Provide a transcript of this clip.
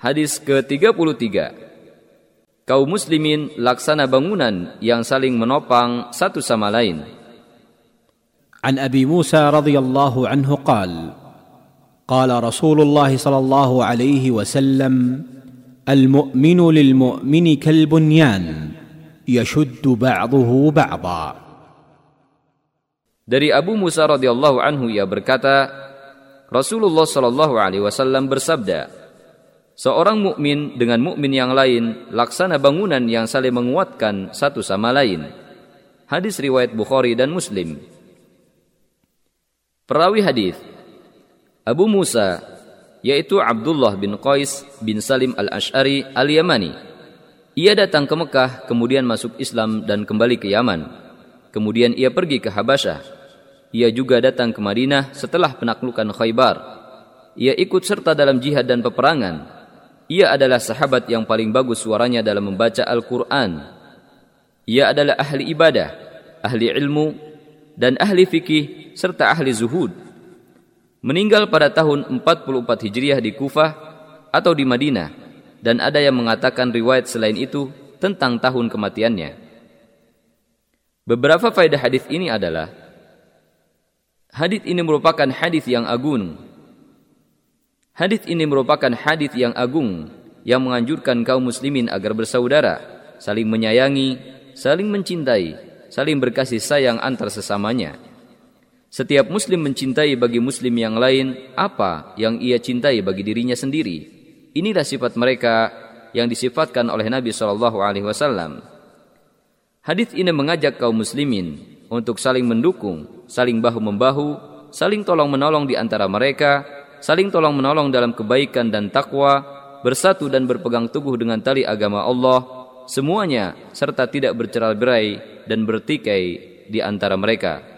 Hadis ke-33 Kaum muslimin laksana bangunan yang saling menopang satu sama lain. عن ابي موسى رضي الله عنه قال قال رسول الله صلى الله عليه وسلم المؤمن للمؤمن كالبنيان يشد بعضه بعضا Dari Abu Musa radhiyallahu anhu ia berkata, Rasulullah shallallahu alaihi wasallam bersabda, seorang mukmin dengan mukmin yang lain laksana bangunan yang saling menguatkan satu sama lain. Hadis riwayat Bukhari dan Muslim. Perawi hadis Abu Musa yaitu Abdullah bin Qais bin Salim al-Ash'ari al-Yamani. Ia datang ke Mekah kemudian masuk Islam dan kembali ke Yaman. Kemudian ia pergi ke Habasyah ia juga datang ke Madinah setelah penaklukan Khaybar. Ia ikut serta dalam jihad dan peperangan. Ia adalah sahabat yang paling bagus suaranya dalam membaca Al-Quran. Ia adalah ahli ibadah, ahli ilmu, dan ahli fikih serta ahli zuhud. Meninggal pada tahun 44 Hijriah di Kufah atau di Madinah dan ada yang mengatakan riwayat selain itu tentang tahun kematiannya. Beberapa faedah hadis ini adalah Hadis ini merupakan hadis yang agung. Hadis ini merupakan hadis yang agung yang menganjurkan kaum muslimin agar bersaudara, saling menyayangi, saling mencintai, saling berkasih sayang antar sesamanya. Setiap muslim mencintai bagi muslim yang lain apa yang ia cintai bagi dirinya sendiri. Inilah sifat mereka yang disifatkan oleh Nabi Shallallahu alaihi wasallam. Hadis ini mengajak kaum muslimin untuk saling mendukung, saling bahu-membahu, saling tolong-menolong di antara mereka, saling tolong-menolong dalam kebaikan dan takwa, bersatu dan berpegang teguh dengan tali agama Allah, semuanya serta tidak bercerai-berai dan bertikai di antara mereka.